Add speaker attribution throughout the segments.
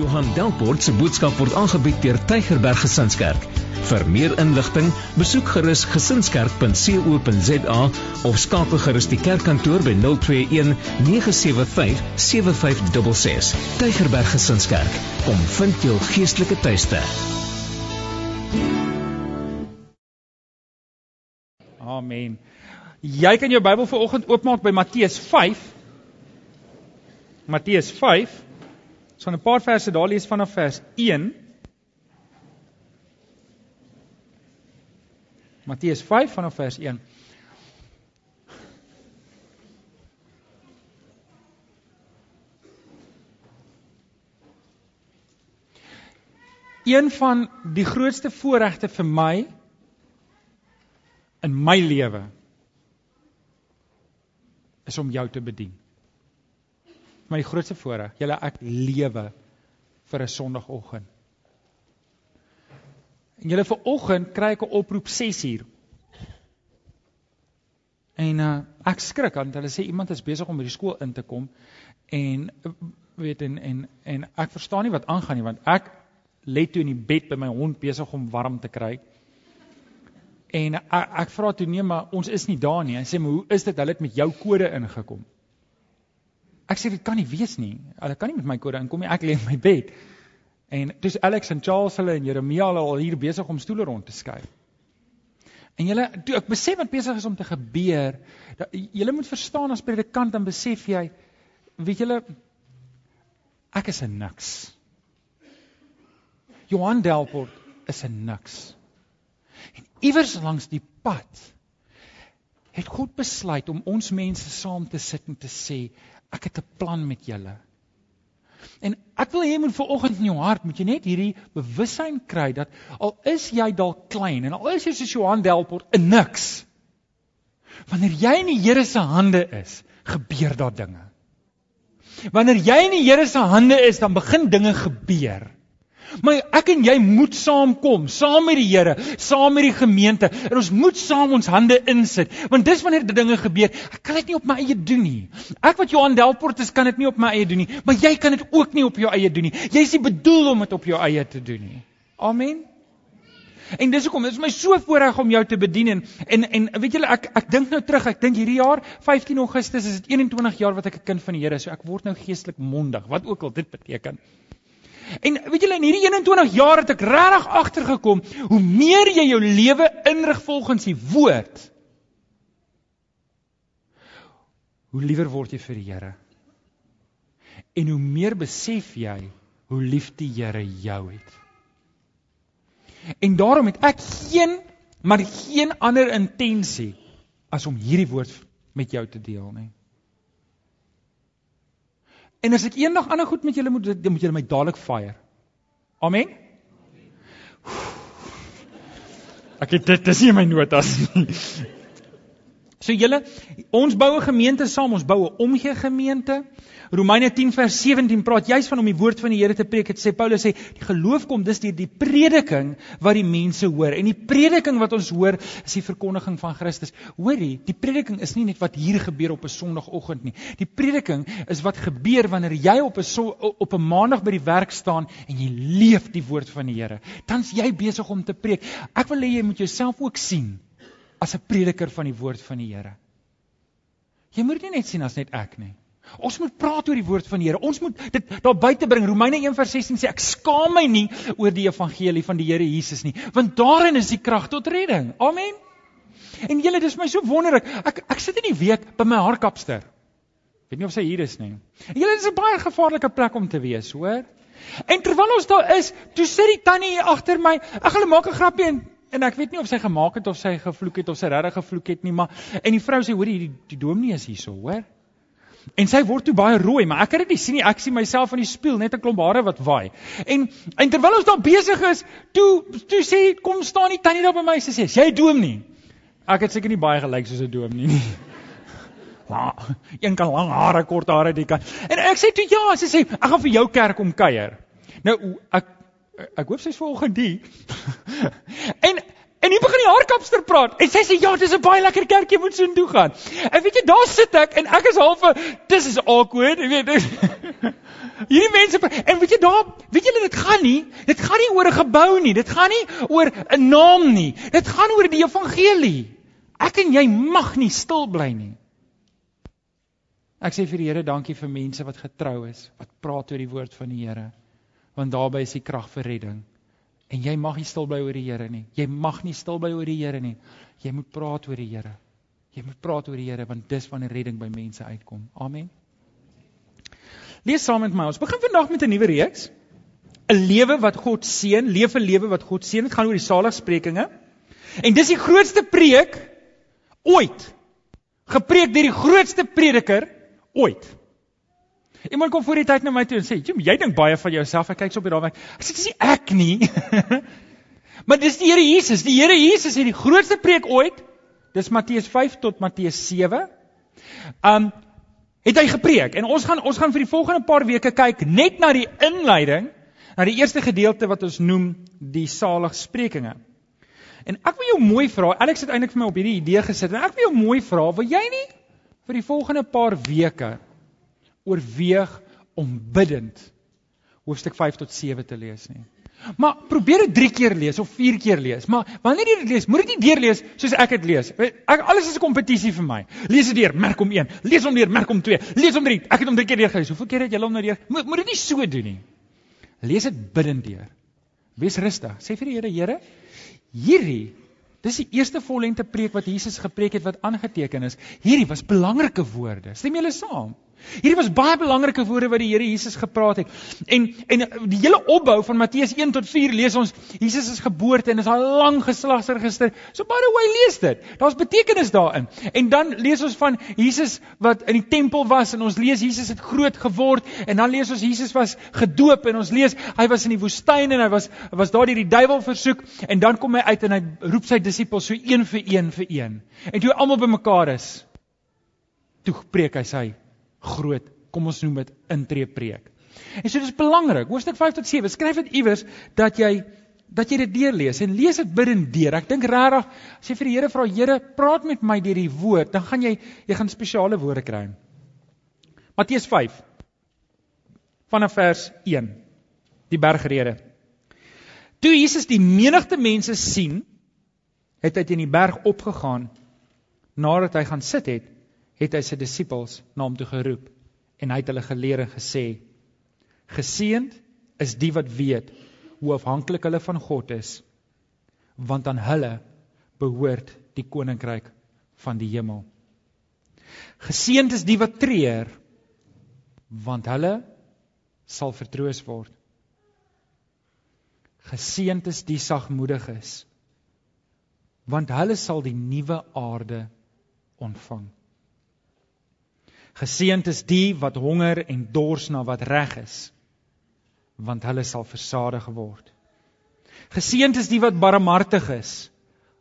Speaker 1: Johan Delport se boodskap word aangebied deur Tygerberg Gesinskerk. Vir meer inligting, besoek gerus gesinskerk.co.za of skakel gerus die kerkkantoor by 021 975 7566. Tygerberg Gesinskerk, kom vind jou geestelike tuiste.
Speaker 2: Amen. Jy kan jou Bybel vir oggend oopmaak by Matteus 5. Matteus 5 Ons gaan 'n paar verse daar lees vanaf vers 1. Matteus 5 vanaf vers 1. Een van die grootste voorregte vir my in my lewe is om jou te bedien my grootste voorreg. Julle ek lewe vir 'n Sondagoggend. En julle vir oggend kry ek 'n oproep 6uur. En uh, ek skrik want hulle sê iemand is besig om by die skool in te kom en weet en en en ek verstaan nie wat aangaan nie want ek lê toe in die bed by my hond besig om warm te kry. En ek, ek vra toe nee maar ons is nie daar nie. Hy sê maar hoe is dit hulle het met jou kode ingekom? Ek sê dit kan nie wees nie. Hulle kan nie met my kode inkom nie. Ek lê in my bed. En dis Alex en Charles hulle en Jeremia hulle al hier besig om stoole rond te skuif. En julle toe ek besef wat besig is om te gebeur, dat julle moet verstaan as predikant dan besef jy weet julle ek is 'n niks. Johan Delport is 'n niks. En iewers langs die pad het God besluit om ons mense saam te sit en te sê Ek het 'n plan met julle. En ek wil hê jy moet vanoggend in jou hart moet jy net hierdie bewussyn kry dat al is jy dalk klein en al is jy soos Johan Delport 'n niks. Wanneer jy in die Here se hande is, gebeur daar dinge. Wanneer jy in die Here se hande is, dan begin dinge gebeur. Maar ek en jy moet saamkom, saam met die Here, saam met die gemeente. En ons moet saam ons hande insit, want dis wanneer dinge gebeur. Ek kan dit nie op my eie doen nie. Ek wat Johan Delport is, kan dit nie op my eie doen nie, maar jy kan dit ook nie op jou eie doen nie. Jy is nie bedoel om dit op jou eie te doen nie. Amen. En dis hoekom, dit is my so voorreg om jou te bedien en en, en weet julle ek ek dink nou terug, ek dink hierdie jaar 15 Augustus is dit 21 jaar wat ek 'n kind van die Here is. So ek word nou geestelik mondig, wat ook al dit beteken. En weet julle in hierdie 21 jaar het ek regtig agtergekom hoe meer jy jou lewe inrig volgens die woord hoe liewer word jy vir die Here. En hoe meer besef jy hoe lief die Here jou het. En daarom het ek geen maar geen ander intensie as om hierdie woord met jou te deel nie. En as ek eendag ander goed met julle moet dan moet julle my dadelik fire. Amen. Ek het dit dis nie my notas nie. So julle, ons bou 'n gemeente saam, ons bou 'n omgee gemeente. Romeine 10 vers 17 praat juis van om die woord van die Here te preek. Dit sê Paulus sê die geloof kom dus deur die prediking wat die mense hoor. En die prediking wat ons hoor is die verkondiging van Christus. Hoorie, die prediking is nie net wat hier gebeur op 'n Sondagoggend nie. Die prediking is wat gebeur wanneer jy op 'n so, op 'n Maandag by die werk staan en jy leef die woord van die Here. Dan's jy besig om te preek. Ek wil hê jy moet jouself ook sien as 'n prediker van die woord van die Here. Jy moet nie net sien as net ek nie. Ons moet praat oor die woord van die Here. Ons moet dit daar buite bring. Romeine 1:16 sê ek skaam my nie oor die evangelie van die Here Jesus nie, want daarin is die krag tot redding. Amen. En julle, dis my so wonderlik. Ek ek sit in die week by my haarkapster. Weet nie of sy hier is nie. En julle, dis 'n baie gevaarlike plek om te wees, hoor? En terwyl ons daar is, toe sit die tannie agter my. Ek gaan maak 'n grappie en en ek weet nie of sy gemaak het of sy gevloek het of sy regtig gevloek het nie, maar en die vrou sê, "Hoor, die die dominee is hierso, hoor?" En sy word toe baie rooi, maar ek kan dit nie sien nie. Ek sien myself in die spieël, net 'n klomp hare wat waai. En en terwyl ons daar besig is, toe toe sê kom staan die tannie daar by my sê sê, "Jy dom nie." Ek het seker nie baie gelyk soos 'n dom nie. Ja, een kan lang hare, kort hare, die kan. En ek sê toe ja, sy sê, "Ek gaan vir jou kerk kom kuier." Nou ek ek hoop sy's volgens die. en En hier begin die haarkapster praat. En sy sê ja, dis 'n baie lekker kerk, jy moet so intoe gaan. En weet jy, daar sit ek en ek is half 'n dis is awkward, jy weet. Hierdie mense en weet jy daar, weet julle dit gaan nie, dit gaan nie oor 'n gebou nie, dit gaan nie oor 'n naam nie. Dit gaan oor die evangelie. Ek en jy mag nie stil bly nie. Ek sê vir die Here dankie vir mense wat getrou is, wat praat oor die woord van die Here. Want daarby is die krag vir redding. En jy mag nie stil bly oor die Here nie. Jy mag nie stil bly oor die Here nie. Jy moet praat oor die Here. Jy moet praat oor die Here want dis wanneer redding by mense uitkom. Amen. Lees saam met my. Ons begin vandag met 'n nuwe reeks. 'n Lewe wat God seën, leef 'n lewe wat God seën. Dit gaan oor die saligsprekinge. En dis die grootste preek ooit. Gepreek deur die grootste prediker ooit. Iemand kom voor die tyd na my toe en sê, "Jim, jy dink baie van jouself." Ek kyk so op die raam. Ek sê, "Dis nie ek nie." maar dis die Here Jesus. Die Here Jesus het die grootste preek ooit. Dis Matteus 5 tot Matteus 7. Um het hy gepreek en ons gaan ons gaan vir die volgende paar weke kyk net na die inleiding, na die eerste gedeelte wat ons noem die saligsprekinge. En ek wil jou mooi vra, Alex het eintlik vir my op hierdie idee gesit en ek wil jou mooi vra, wil jy nie vir die volgende paar weke oorweeg om bidend hoofstuk 5 tot 7 te lees nie. Maar probeer dit 3 keer lees of 4 keer lees. Maar wanneer jy dit lees, moet dit nie deurlees soos ek dit lees. Ek alles is 'n kompetisie vir my. Lees dit deur, merk hom 1. Lees hom deur, merk hom 2. Lees hom 3. Ek het hom 3 keer deur gelees. Hoeveel keer het jy hom nou deur? Moet moet dit nie so doen nie. Lees dit bidend deur. Wees rustig. Sê vir die Here, Here, hierdie Dis die eerste vollengte preek wat Jesus gepreek het wat aangeteken is. Hierdie was belangrike woorde. Stem julle saam? Hierdie was baie belangrike woorde wat die Here Jesus gepraat het. En en die hele opbou van Matteus 1 tot 4 lees ons Jesus se geboorte en is 'n lang geslagsregister. So by the way lees dit. Daar's betekenis daarin. En dan lees ons van Jesus wat in die tempel was en ons lees Jesus het groot geword en dan lees ons Jesus was gedoop en ons lees hy was in die woestyn en hy was was daar deur die duiwel versoek en dan kom hy uit en hy roep sy disippels so een vir een vir een. En toe almal bymekaar is, toe preek hy sy groot, kom ons noem dit intree preek. En so dis belangrik, hoofstuk 5 tot 7, skryf dit iewers dat jy dat jy dit deurlees en lees dit binne deur. Ek dink regtig as jy vir die Here vra, Here, praat met my deur die woord, dan gaan jy jy gaan spesiale woorde kry. Matteus 5 vanaf vers 1. Die bergrede. Toe Jesus die menigte mense sien, het hy teen die berg opgegaan. Nadat hy gaan sit het, het hy sy disippels na hom toe geroep en hy het hulle geleer en gesê: Geseënd is die wat weet hoe afhanklik hulle van God is, want aan hulle behoort die koninkryk van die hemel. Geseënd is die wat treur, want hulle sal vertroos word. Geseënd is die sagmoediges, want hulle sal die nuwe aarde ontvang. Geseënd is die wat honger en dors na wat reg is, want hulle sal versadig word. Geseënd is die wat barmhartig is,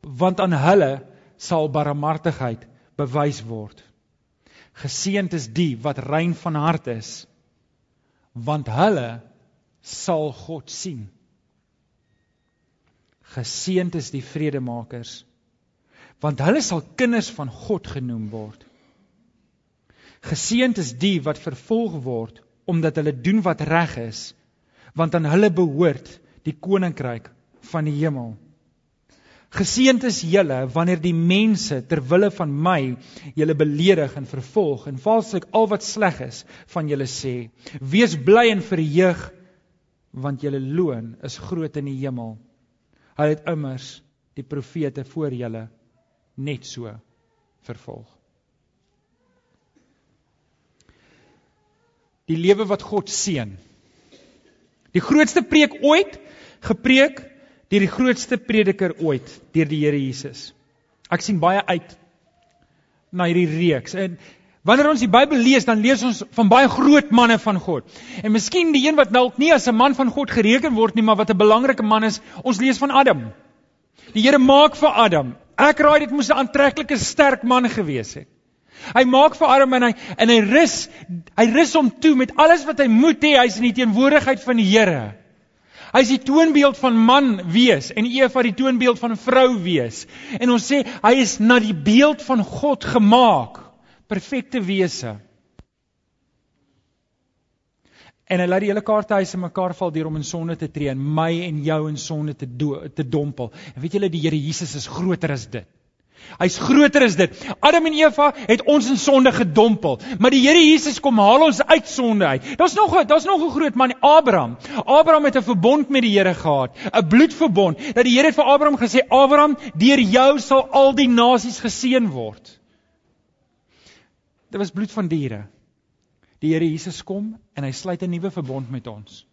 Speaker 2: want aan hulle sal barmhartigheid bewys word. Geseënd is die wat rein van hart is, want hulle sal God sien. Geseënd is die vredemakers, want hulle sal kinders van God genoem word. Geseënd is die wat vervolg word omdat hulle doen wat reg is, want aan hulle behoort die koninkryk van die hemel. Geseënd is julle wanneer die mense ter wille van my julle beledig en vervolg en valslik al wat sleg is van julle sê. Wees bly en verheug want julle loon is groot in die hemel. Hy het immers die profete voor julle net so vervolg. Die lewe wat God seën. Die grootste preek ooit gepreek deur die grootste prediker ooit, deur die Here Jesus. Ek sien baie uit na hierdie reeks. En wanneer ons die Bybel lees, dan lees ons van baie groot manne van God. En miskien die een wat dalk nie as 'n man van God gereken word nie, maar wat 'n belangrike man is, ons lees van Adam. Die Here maak vir Adam. Ek raai dit moes 'n aantreklike sterk man gewees het. Hy maak vir Adam en hy en hy rus hy rus hom toe met alles wat hy moet hê hy's in die teenwoordigheid van die Here. Hy is die toonbeeld van man wees en Eva die toonbeeld van vrou wees. En ons sê hy is na die beeld van God gemaak. Perfekte wese. En hy laat die hele kaarthuis in mekaar val deur om in sonde te tree en my en jou in sonde te te dompel. En weet julle die Here Jesus is groter as dit. Hy's groter as dit. Adam en Eva het ons in sonde gedompel, maar die Here Jesus kom haal ons uit sonde uit. Daar's nog daar's nog 'n groot man, Abraham. Abraham het 'n verbond met die Here gehad, 'n bloedverbond. Dat die Here het vir Abraham gesê, "Abraham, deur jou sal al die nasies geseën word." Dit was bloed van diere. Die Here Jesus kom en hy sluit 'n nuwe verbond met ons.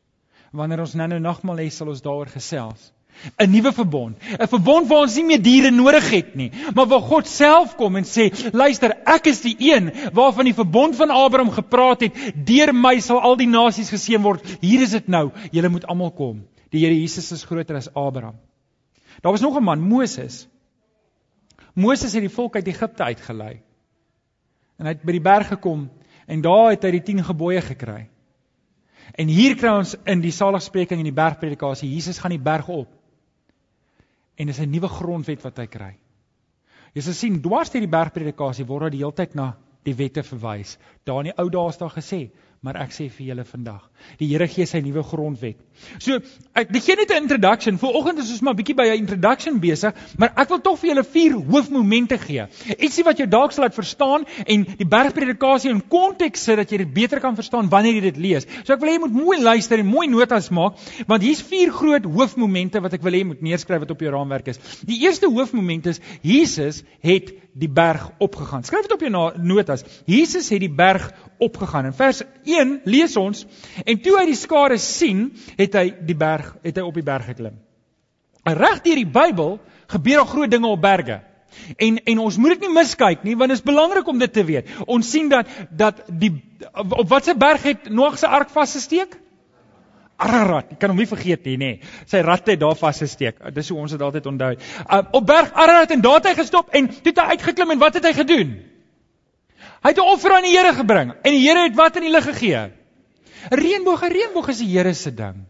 Speaker 2: Wanneer ons nou-nou nagmaal hê, sal ons daaroor gesels. 'n nuwe verbond. 'n Verbond waar ons nie meer diere nodig het nie, maar waar God self kom en sê, "Luister, ek is die een waarvan die verbond van Abraham gepraat het, deur my sal al die nasies geseën word. Hier is dit nou. Julle moet almal kom." Die Here Jesus is groter as Abraham. Daar was nog 'n man, Moses. Moses het die volk uit Egipte uitgelei. En hy het by die berg gekom en daar het hy die 10 gebooie gekry. En hier kry ons in die saligspreking en die bergpredikasie, Jesus gaan die berg op en dis 'n nuwe grondwet wat hy kry. Jy sal sien dwars deur die bergpredikasie word daar die hele tyd na die wette verwys. Daar in die ou dae is daar gesê, maar ek sê vir julle vandag, die Here gee sy nuwe grondwet. So, ek gee net 'n introduction. Vooroggend is ons maar bietjie by 'n introduction besig, maar ek wil tog vir julle vier hoofmomente gee. Ietsie wat jou dalk sal laat verstaan en die bergpredikasie in konteks sit dat jy dit beter kan verstaan wanneer jy dit lees. So ek wil hê jy moet mooi luister en mooi notas maak, want hier's vier groot hoofmomente wat ek wil hê jy moet neerskryf wat op jou raamwerk is. Die eerste hoofmoment is Jesus het die berg opgegaan. Skryf dit op jou notas. Jesus het die berg opgegaan. In vers 1 lees ons en toe hy die skare sien, het hy die berg het hy op die berg geklim. Reg deur die Bybel gebeur daar groot dinge op berge. En en ons moet dit nie miskyk nie want dit is belangrik om dit te weet. Ons sien dat dat die op watter berg het Noag se ark vasgesteek? Ararat, ek kan hom nie vergeet nie, nê. Sy ratte het daar vasgesteek. Dis hoe ons dit altyd onthou. Uh, op berg Ararat en daar het hy gestop en toe het hy uitgeklim en wat het hy gedoen? Hy het 'n offer aan die Here gebring en die Here het wat in die lig gegee? 'n Reënboog, 'n reënboog is die Here se ding.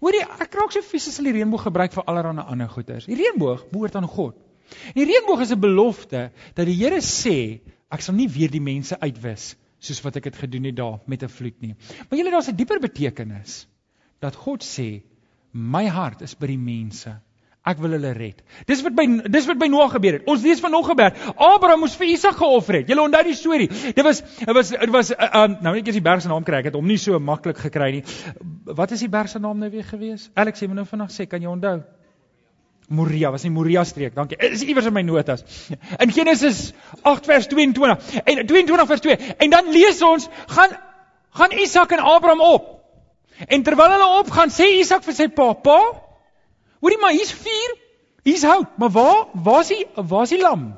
Speaker 2: Hoorie, ek raak so fisies as die reënboog gebruik vir allerlei ander goeders. Die reënboog behoort aan God. Die reënboog is 'n belofte dat die Here sê, ek sal nie weer die mense uitwis soos wat ek dit gedoen het daar met 'n vloed nie. Maar julle daar's 'n dieper betekenis dat God sê, my hart is by die mense. Ek wil hulle red. Dis wat by dis wat by Noag gebeur het. Ons lees van nog gebeur. Abraham moes vir Isak geoffer het. Julle onthou die storie. Dit was dit was dit was uh, um, nou net eers die berg se naam kry. Ek het hom nie so maklik gekry nie. Wat is die berg se naam nou weer gewees? Alex, jy moet nou vanaand sê, kan jy onthou? Moria, was nie Moria streek. Dankie. Is iewers in my notas. In Genesis 8 vers 22. En 22 vers 2. En dan lees ons gaan gaan Isak en Abraham op. En terwyl hulle opgaan, sê Isak vir sy pa: "Pa, Hoorie maar, hier's vuur. Hier's hout, maar waar waar's die waar's die lam?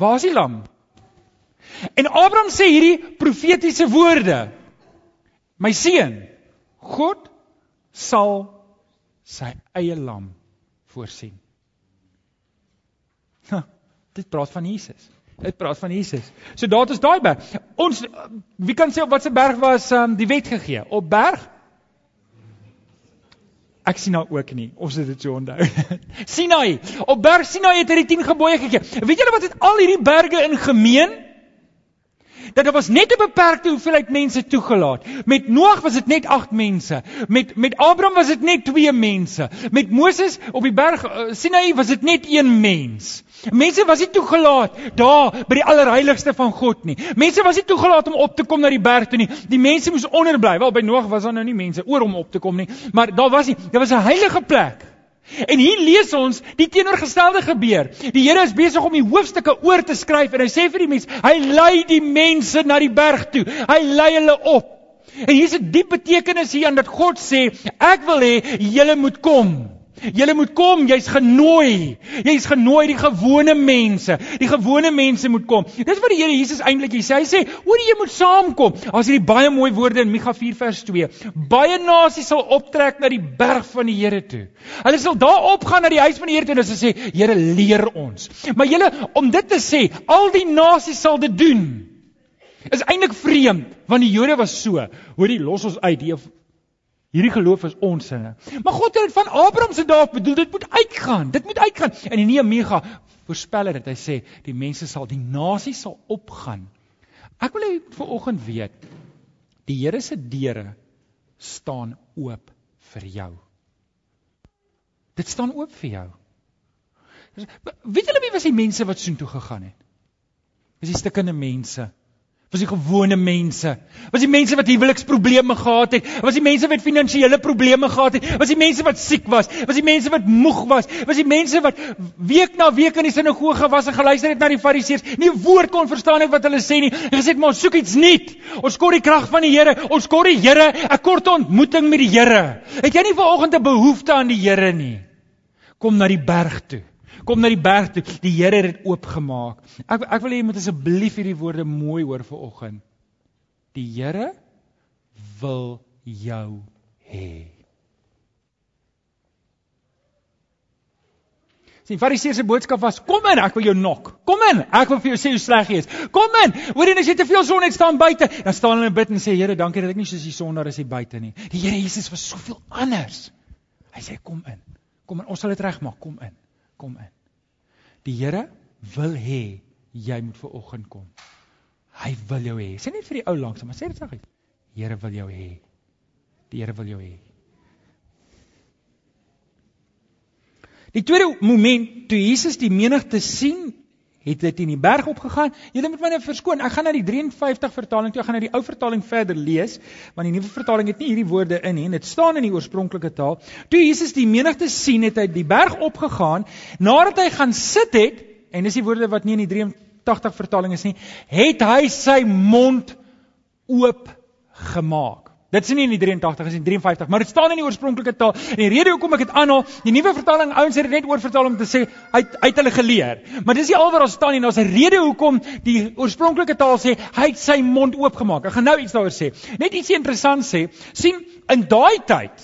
Speaker 2: Waar's die lam? En Abraham sê hierdie profetiese woorde. My seun, God sal sy eie lam voorsien. Ha, dit praat van Jesus. Dit praat van Jesus. So daar is daai berg. Ons wie kan sê op watter berg was um, die wet gegee? Op berg Ek sien nou ook nie. Ons het dit so onthou. Sinai. Op Berg Sinai het hy die 10 gebooie gegee. Weet julle wat het al hierdie berge in gemeen? Dat daar was net 'n beperkte hoeveelheid mense toegelaat. Met Noag was dit net 8 mense. Met met Abraham was dit net 2 mense. Met Moses op die berg uh, Sinai was dit net 1 mens. Mense was nie toegelaat daar by die allerheiligste van God nie. Mense was nie toegelaat om op te kom na die berg toe nie. Die mense moes onderbly. Wel by Noag was daar nou nie mense oor om op te kom nie, maar daar was nie. Dit was 'n heilige plek. En hier lees ons die teenoorgestelde gebeur. Die Here is besig om die hoofstukke oor te skryf en hy sê vir die mense, hy lei die mense na die berg toe. Hy lei hulle op. En hier's 'n diep betekenis hier aan dat God sê, ek wil hê julle moet kom. Julle moet kom, jy's genooi. Jy's genooi die gewone mense. Die gewone mense moet kom. Dis wat die Here Jesus eintlik sê. Hy sê, "Hoor jy moet saamkom." As hierdie baie mooi woorde in Mikha 4 vers 2. Baie nasies sal optrek na die berg van die Here toe. Hulle sal daar opgaan na die huis van die Here toe en hulle sê, "Here, leer ons." Maar julle om dit te sê, al die nasies sal dit doen. Is eintlik vreemd want die Jode was so. Hoorie, los ons uit. Die Hierdie geloof is ons sinne. Maar God het dit van Abraham se dae bedoel, dit moet uitgaan. Dit moet uitgaan. In die Nehemia voorspel dit, hy sê die mense sal die nasie sal opgaan. Ek wil hê vir oggend weet die Here se deure staan oop vir jou. Dit staan oop vir jou. Weet julle wie was die mense wat soontoe gegaan het? Dis die stikkende mense was die gewone mense. Was die mense wat huweliksprobleme gehad het, was die mense wat finansiële probleme gehad het, was die mense wat siek was, was die mense wat moeg was, was die mense wat week na week in die sinagoge was en geluister het na die fariseërs, nie 'n woord kon verstaan wat hulle sê nie. Hulle gesê maar ons soek iets nuut. Ons kort die krag van die Here, ons kort die Here, 'n korte ontmoeting met die Here. Het jy nie vanoggend 'n behoefte aan die Here nie? Kom na die berg toe kom na die berg toe. Die Here het dit oopgemaak. Ek ek wil hê jy moet asseblief hierdie woorde mooi hoor vir oggend. Die Here wil jou hê. Sien Fariseërs se boodskap was: "Kom in, ek wil jou nok. Kom in, ek wil vir jou sê hoe sleg jy is. Kom in. Hoor jy as jy te veel son het staan buite, dan staan hulle en bid en sê: Here, dankie dat ek nie soos die sondaar is hier buite nie. Die Here Jesus was soveel anders. Hy sê: Kom in. Kom in. Ons sal dit regmaak. Kom in. Kom in. Die Here wil hê jy moet ver oggend kom. Hy wil jou hê. Sê net vir die ou langs, maar sê dit reg. Die Here wil jou hê. Die Here wil jou hê. Die tweede moment toe Jesus die menigte sien, het dit in die berg opgegaan. Julle moet my nou verskoon. Ek gaan na die 53 vertaling toe. Ek gaan na die ou vertaling verder lees, want die nuwe vertaling het nie hierdie woorde in nie en dit staan in die oorspronklike taal. Toe Jesus die menigte sien, het hy die berg opgegaan. Nadat hy gaan sit het, en dis die woorde wat nie in die 83 vertaling is nie, het hy sy mond oop gemaak. Dit is nie in die 83 is in 53, maar dit staan in die oorspronklike taal. En die rede hoekom ek dit aanhaal, die nuwe vertaling ouens het dit net oorvertaal om te sê hy uit hulle geleer. Maar dis nie al wat daar staan nie, daar's 'n rede hoekom die oorspronklike taal sê hy het sy mond oopgemaak. Ek gaan nou iets daaroor sê. Net ietsie interessant sê, sien in daai tyd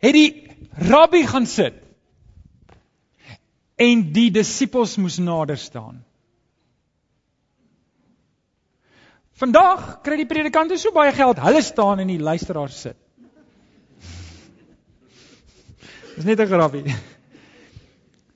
Speaker 2: het die rabbi gaan sit en die disippels moes nader staan. Vandag kry die predikante so baie geld, hulle staan en die luisteraars sit. Dis net 'n grappie.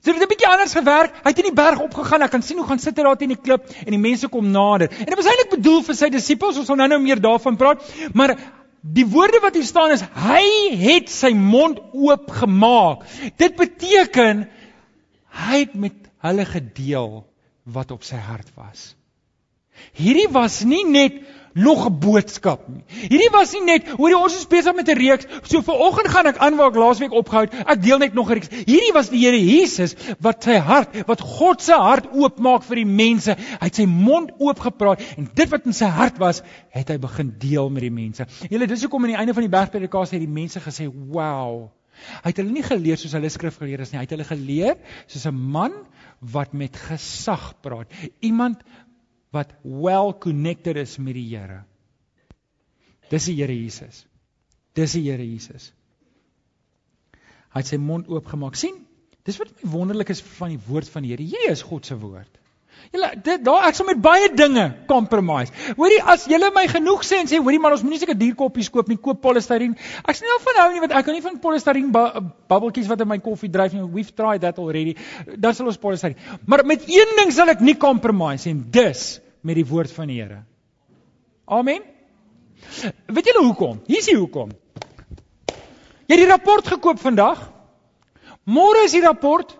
Speaker 2: So dit het 'n bietjie anders gewerk. Hy het in die berg opgegaan. Ek kan sien hoe gaan sit hy daar teen die klip en die mense kom nader. En dit was eintlik bedoel vir sy disippels. Ons sal nou-nou meer daarvan praat. Maar die woorde wat hier staan is hy het sy mond oop gemaak. Dit beteken hy het met hulle gedeel wat op sy hart was. Hierdie was nie net nog 'n boodskap nie. Hierdie was nie net hoor jy ons is besig met 'n reeks. So vir oggend gaan ek aan waar ek laasweek opgehou het. Ek deel net nog 'n reeks. Hierdie was die Here Jesus wat sy hart, wat God se hart oopmaak vir die mense. Hy het sy mond oopgepraat en dit wat in sy hart was, het hy begin deel met die mense. Julle dis hoekom aan die einde van die bergpredikasie het die mense gesê, "Wow." Hy het hulle nie geleer soos hulle skrifgeleerdes nie. Hy het hulle geleer soos 'n man wat met gesag praat. Iemand wat well connected is met die Here. Dis die Here Jesus. Dis die Here Jesus. Hy het sy mond oopgemaak. sien? Dis wat my wonderlik is van die woord van die Here. Hierdie is God se woord. Julle dit daar ek sal met baie dinge compromise. Hoorie as julle my genoeg sê en sê hoorie man ons moenie seker dierkoppies koop nie, koop polystyreen. Ek sien nie van hou nie want ek kan nie van polystyreen bubbeltjies wat in my koffie dryf nie. We've tried that already. Dan sal ons polystyreen. Maar met een ding sal ek nie compromise en dis met die woord van die Here. Amen. Weet julle hoekom? Hier is die hoekom. Jy het die rapport gekoop vandag. Môre is die rapport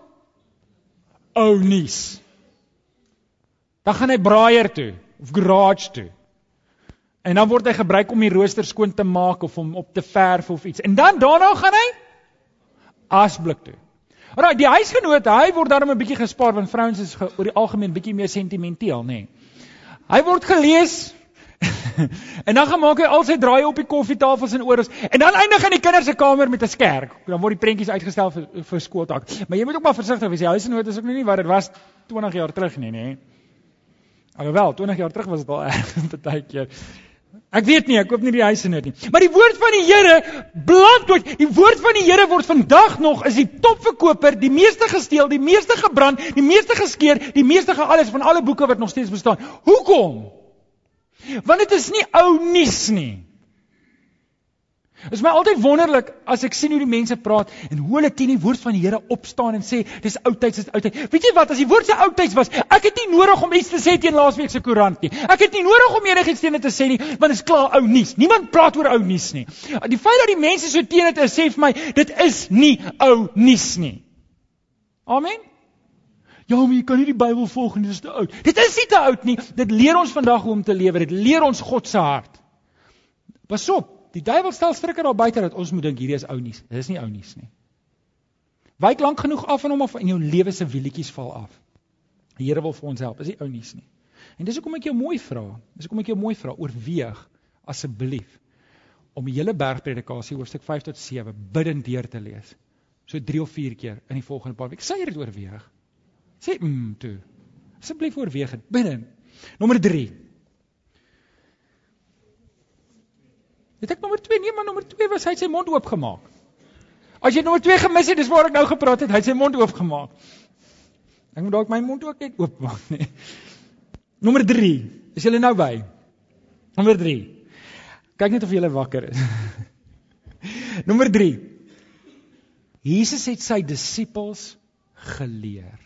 Speaker 2: ou nuus. Dan gaan hy braaier toe of garage toe. En dan word hy gebruik om die rooster skoon te maak of om op te verf of iets. En dan daarna gaan hy asblik toe. Alraai, die huisgenoot, hy word daarom 'n bietjie gespaar want vrouens is oor die algemeen bietjie meer sentimenteel, nê. Nee. Hy word gelees. en dan gaan maak hy al sy draaie op die koffietafels en oor ons. En dan eindig in die kinders se kamer met 'n skerk. Dan word die prentjies uitgestel vir vir skooltak. Maar jy moet ook maar versigtig wees. Die huisgenoot is ook nie wat dit was 20 jaar terug nie, nê. Alhoewel 20 jaar terug was dit al erg baie keer. Ek weet nie, ek koop nie die huise nou nie. Maar die woord van die Here bland ooit. Die woord van die Here word vandag nog is die topverkoper, die meeste gesteel, die meeste gebrand, die meeste geskeur, die meeste alles van alle boeke wat nog steeds bestaan. Hoekom? Want dit is nie ou nuus nie. Dit is my altyd wonderlik as ek sien hoe die mense praat en hoe hulle teen die woord van die Here opstaan en sê dis oudtyds is oudtyd. Weet jy wat, as die woord se oudtyds was, ek het nie nodig om iets te sê teen laasweek se koerant nie. Ek het nie nodig om enigiets teen dit te sê nie, want dit is klaar ou nuus. Niemand praat oor ou nuus nie. Die feit dat die mense so teen dit is, sê vir my, dit is nie ou nuus nie. Amen. Ja, maar jy kan nie die Bybel volg nie, dit is te oud. Dit is nie te oud nie. Dit leer ons vandag hoe om te lewe. Dit leer ons God se hart. Pas op, Die duiwel stel strikke daar buite dat ons moet dink hierdie is ou nuus. Dit is nie ou nuus nie. Wyk lank genoeg af van hom of in jou lewe se wielietjies val af. Die Here wil vir ons help. Dis nie ou nuus nie. En dis hoekom ek jou mooi vra. Dis hoekom ek jou mooi vra, oorweeg asseblief om die hele bergpredikasie hoofstuk 5 tot 7 bidend deur te lees. So 3 of 4 keer in die volgende paar weke. Sê dit oorweeg? Sê mm toe. Asseblief oorweeg dit bidend. Nommer 3. Het ek nommer 2? Nee, maar nommer 2 was hy sy mond oopgemaak. As jy nommer 2 gemis het, dis waar ek nou gepraat het, hy sy mond oopgemaak. Ek moet dalk my mond ook net oopmaak, nee. Nommer 3. Is julle nou by? Nommer 3. Kyk net of julle wakker is. nommer 3. Jesus het sy disippels geleer.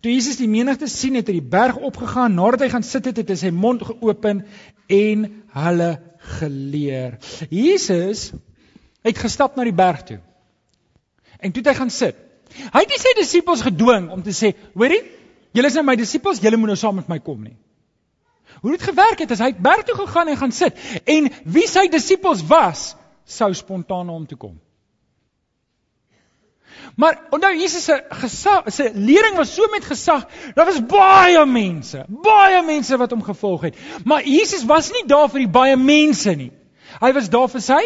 Speaker 2: Toe Jesus die menigte sien het, het hy die berg opgegaan, nadat hy gaan sit het, het hy sy mond geopen en hulle geleer. Jesus het gestap na die berg toe. En toe het hy gaan sit. Hy het nie sy disippels gedwing om te sê, "Hoorie, julle is nou my disippels, julle moet nou saam met my kom nie." Hoe dit gewerk het, is hy het berg toe gegaan en gaan sit en wie sy disippels was, sou spontaan na hom toe kom. Maar onthou Jesus se gesag, se lering was so met gesag. Daar was baie mense, baie mense wat hom gevolg het. Maar Jesus was nie daar vir die baie mense nie. Hy was daar vir sy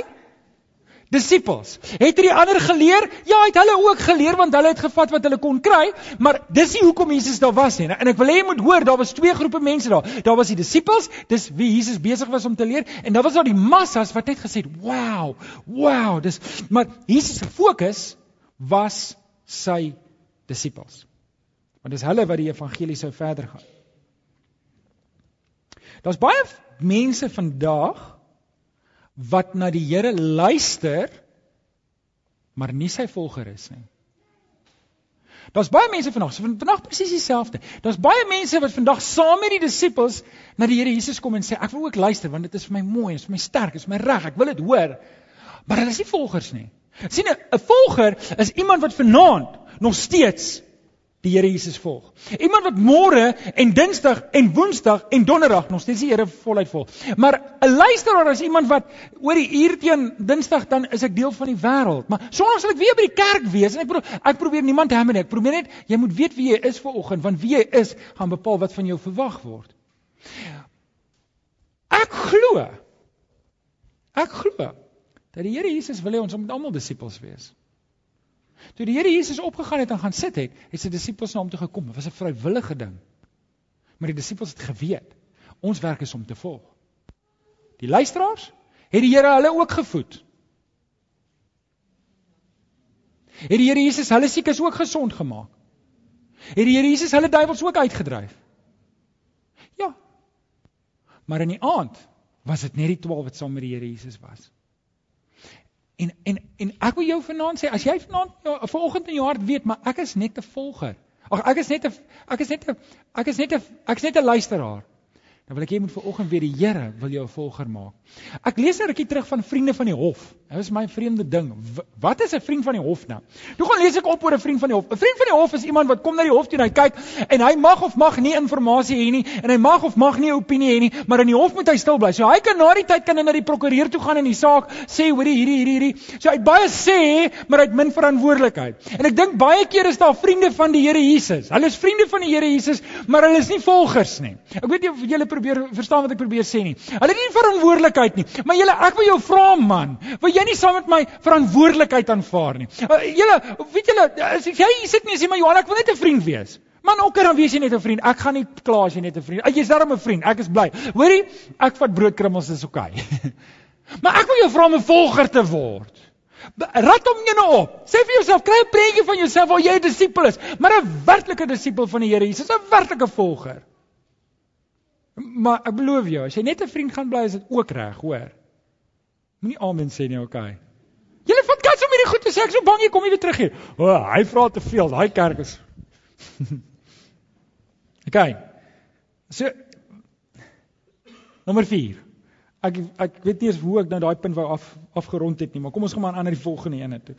Speaker 2: disippels. Het hy die ander geleer? Ja, hy het hulle ook geleer want hulle het gevat wat hulle kon kry, maar dis nie hoekom Jesus daar was nie. En ek wil hê jy moet hoor, daar was twee groepe mense daar. Daar was die disippels, dis wie Jesus besig was om te leer, en daar was daar die massas wat net gesê het, "Wow, wow." Dis maar Jesus se fokus was sy disippels. Want dis hulle wat die evangelie sou verder gaan. Daar's baie mense vandag wat na die Here luister maar nie sy volger is nie. Daar's baie mense vandag, so vandag presies dieselfde. Daar's baie mense wat vandag saam met die disippels na die Here Jesus kom en sê ek wil ook luister want dit is vir my mooi, dit is vir my sterk, dit is my reg, ek wil dit hoor. Maar hulle is nie volgers nie sien 'n volger is iemand wat vanaand nog steeds die Here Jesus volg. Iemand wat môre en Dinsdag en Woensdag en Donderdag nog steeds die Here voluit volg. Maar 'n luisteraar is iemand wat oor die uur teen Dinsdag dan is ek deel van die wêreld. Maar Sondag sal ek weer by die kerk wees en ek probeer ek probeer niemand hê nie. Ek probeer net jy moet weet wie jy is vir oggend want wie jy is gaan bepaal wat van jou verwag word. Ek glo. Ek glo dat die Here Jesus wil hê ons moet almal disippels wees. Toe die Here Jesus opgegaan het en gaan sit het, het sy disippels na hom toe gekom. Dit was 'n vrywillige ding. Maar die disippels het geweet ons werk is om te volg. Die luisteraars het die Here hulle ook gevoed. Het die Here Jesus hulle siekes ook gesond gemaak? Het die Here Jesus hulle duiwels ook uitgedryf? Ja. Maar in die aand was dit net die 12 wat saam met die Here Jesus was. En en en ek wil jou vanaand sê as jy vanaand ja, vanoggend in jou hart weet maar ek is net 'n volger. Ag ek is net 'n ek is net 'n ek is net 'n ek is net 'n luisteraar. Dan wil ek hê jy moet vanoggend weer die Here wil jou 'n volger maak. Ek lees 'n rukkie terug van vriende van die hof. Dit is my vreemde ding. Wat is 'n vriend van die hof nou? Toe gaan lees ek op oor 'n vriend van die hof. 'n Vriend van die hof is iemand wat kom na die hof toe en hy kyk en hy mag of mag nie inligting hê nie en hy mag of mag nie 'n opinie hê nie, maar in die hof moet hy stil bly. So hy kan na die tyd kan hy na die prokureur toe gaan en die saak sê hoor hierdie hierdie hierdie. So hy het baie sê, maar hy het min verantwoordelikheid. En ek dink baie keer is daar vriende van die Here Jesus. Hulle is vriende van die Here Jesus, maar hulle is nie volgers nie. Ek weet nie of julle probeer verstaan wat ek probeer sê nie. Hulle het nie verantwoordelikheid nie. Maar julle, ek wil jou vra man, wil jy nie saam met my verantwoordelikheid aanvaar nie? Uh, julle, weet julle, as jy sit nie sê maar Johan, ek wil net 'n vriend wees. Man, ook dan wees jy net 'n vriend. Ek gaan nie kla as jy net 'n vriend. Jy's darem 'n vriend. Ek is bly. Hoorie, ek vat broodkrummels is oukei. Okay. maar ek wil jou vra om 'n volger te word. Rat hom net op. Sê vir jouself, kry 'n prentjie van jouself waar jy 'n disipel is, maar 'n werklike disipel van die Here Jesus, 'n werklike volger. Maar ek beloof jou, as jy net 'n vriend gaan bly, is dit ook reg, hoor. Moenie amen sê nie, okay. Julle vat kats om hierdie goed te sê. Ek is so bang jy kom nie weer terug hier. O, oh, hy vra te veel. Daai kerk is Okay. So Nommer 4. Ek ek weet nie eens hoe ek nou daai punt wou af afgerond het nie, maar kom ons gaan maar aan na die volgende een toe.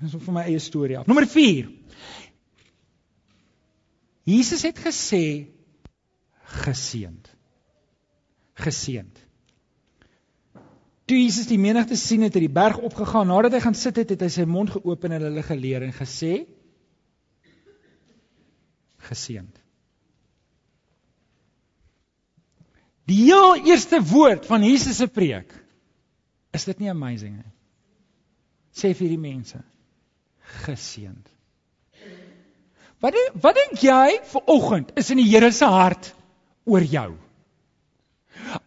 Speaker 2: Dis vir my eie storie af. Nommer 4. Jesus het gesê geseënd. Geseënd. Toe Jesus die menigte sien het, hy die berg opgegaan. Nadat hy gaan sit het, het hy sy mond geopen en hulle geleer en gesê geseënd. Die heel eerste woord van Jesus se preek. Is dit nie amazing nie? Sê vir die mense geseënd. Wat wat dink jy vir oggend is in die Here se hart oor jou?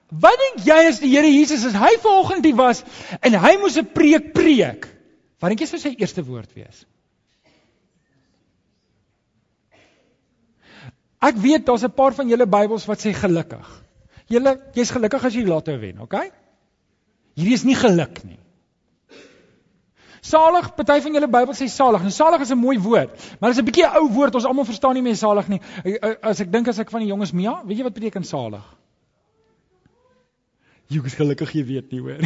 Speaker 2: Wat dink jy as die Here Jesus as hy ver oggend hier was en hy moes 'n preek preek? Wat dink jy sou sy eerste woord wees? Ek weet daar's 'n paar van julle Bybels wat sê gelukkig. Julle, jy's gelukkig as jy die lotto wen, okay? Hierdie is nie geluk nie. Salig, party van julle Bybel sê salig. Nou salig is 'n mooi woord, maar dit is 'n bietjie 'n ou woord. Ons almal verstaan nie meer salig nie. As ek dink as ek van die jonges Mia, weet jy wat beteken salig? Jy is gelukkig jy weet nie hoor.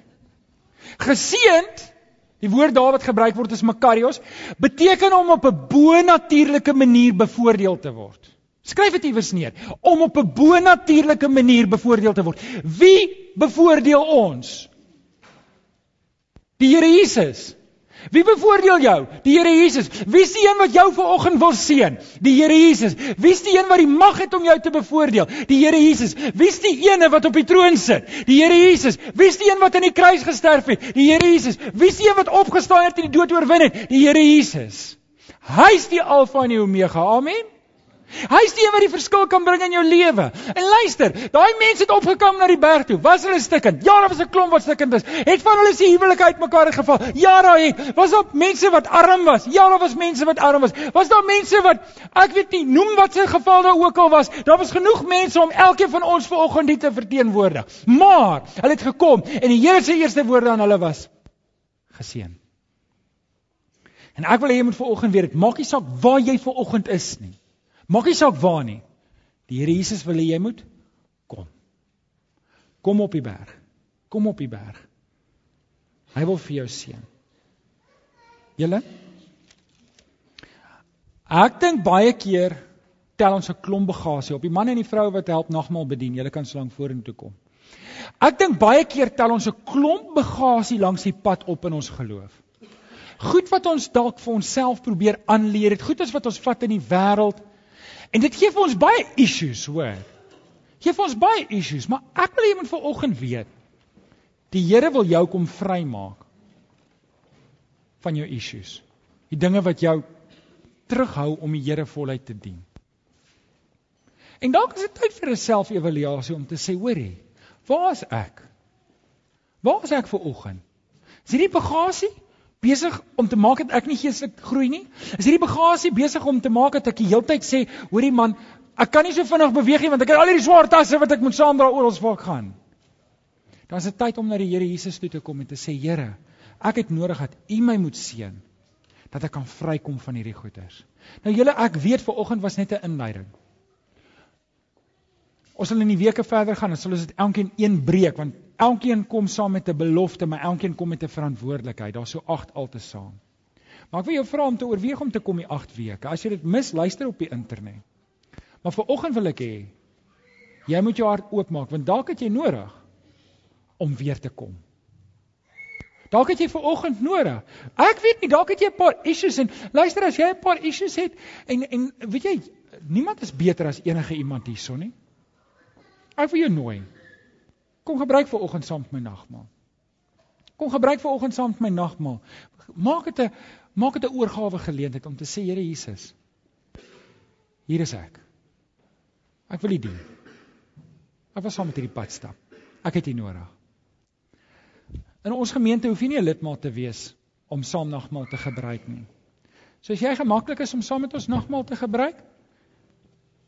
Speaker 2: Geseend, die woord daar wat gebruik word is makarios, beteken om op 'n bo-natuurlike manier bevoordeel te word. Skryf dit iewers neer. Om op 'n bo-natuurlike manier bevoordeel te word. Wie bevoordeel ons? Die Here Jesus. Wie bevoordeel jou? Die Here Jesus. Wie is die een wat jou vanoggend wil seën? Die Here Jesus. Wie is die een wat die mag het om jou te bevoordeel? Die Here Jesus. Wie is die een wat op die troon sit? Die Here Jesus. Wie is die een wat aan die kruis gesterf het? Die Here Jesus. Wie is die een wat opgestaan het en die dood oorwin het? Die Here Jesus. Hy is die Alfa en die Omega. Amen. Hy is die een wat die verskil kan bring in jou lewe. En luister, daai mense het opgekom na die berg toe. Was hulle stikkend? Ja, daar was 'n klomp wat stikkend is. Het van hulle se huwelike uitmekaar geval? Ja, daar het. Was daar mense wat arm was? Ja, daar was mense wat arm was. Was daar mense wat ek weet nie, noem wat se geval daar ook al was. Daar was genoeg mense om elkeen van ons vanoggend dit te verteenwoordig. Maar hulle het gekom en die Here se eerste woorde aan hulle was geseën. En ek wil hê jy moet vanoggend weet, maak nie saak waar jy vanoggend is nie. Maak nie saak waar nie. Die Here Jesus wil hê jy moet kom. Kom op die berg. Kom op die berg. Hy wil vir jou seën. Julle Ek dink baie keer tel ons 'n klomp bagasie op. Die manne en die vroue wat help nagmaal bedien, julle kan slank vorentoe kom. Ek dink baie keer tel ons 'n klomp bagasie langs die pad op in ons geloof. Goed wat ons dalk vir onsself probeer aanleer, dit goed is wat ons vat in die wêreld. En dit gee vir ons baie issues, hoor. Gee vir ons baie issues, maar ek wil moet vanoggend weet. Die Here wil jou kom vrymaak van jou issues. Die dinge wat jou terughou om die Here voluit te dien. En dalk is dit tyd vir 'n selfevaluasie om te sê, hoorie, waar is ek? Waar is ek vanoggend? Is hierdie bagasie besig om te maak dat ek nie geestelik groei nie? Is hierdie bagasie besig om te maak dat ek die hele tyd sê, hoorie man, ek kan nie so vinnig beweeg nie want ek het al hierdie swaar tasse wat ek moet saamdra oral waar ek gaan. Is dit tyd om na die Here Jesus toe te kom en te sê, Here, ek het nodig dat U my moet seën dat ek kan vrykom van hierdie goeters. Nou julle, ek weet ver oggend was net 'n inleiding. Ons sal in die weke verder gaan en sal ons dit elkeen een breek want Elkeen kom saam met 'n belofte, maar elkeen kom met 'n verantwoordelikheid. Daar's so 8 altesaam. Maar ek wil jou vra om te oorweeg om te kom die 8 weke. As jy dit mis, luister op die internet. Maar vir oggend wil ek hê jy moet jou hart oopmaak want dalk het jy nodig om weer te kom. Dalk het jy vir oggend nodig. Ek weet nie, dalk het jy 'n paar issues en luister as jy 'n paar issues het en en weet jy, niemand is beter as enige iemand hierson nie. Ek wil jou nooi. Kom gebruik vir oggend saam met my nagmaal. Kom gebruik vir oggend saam met my nagmaal. Maak dit 'n maak dit 'n oorgawe geleentheid om te sê Here Jesus, hier is ek. Ek wil U dien. Ek wil saam met hierdie pad stap. Ek het U nodig. In ons gemeente hoef jy nie 'n lidmaat te wees om saam nagmaal te gebruik nie. So as jy gemaklik is om saam met ons nagmaal te gebruik,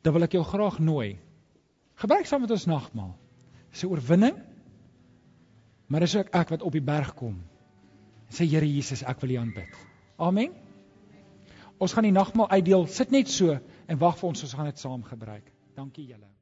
Speaker 2: dan wil ek jou graag nooi. Gebruik saam met ons nagmaal. Dis 'n oorwinning. Maar dis ook ek wat op die berg kom. Sê Here Jesus, ek wil U aanbid. Amen. Ons gaan die nagmaal uitdeel. Sit net so en wag vir ons, ons gaan dit saam gebruik. Dankie julle.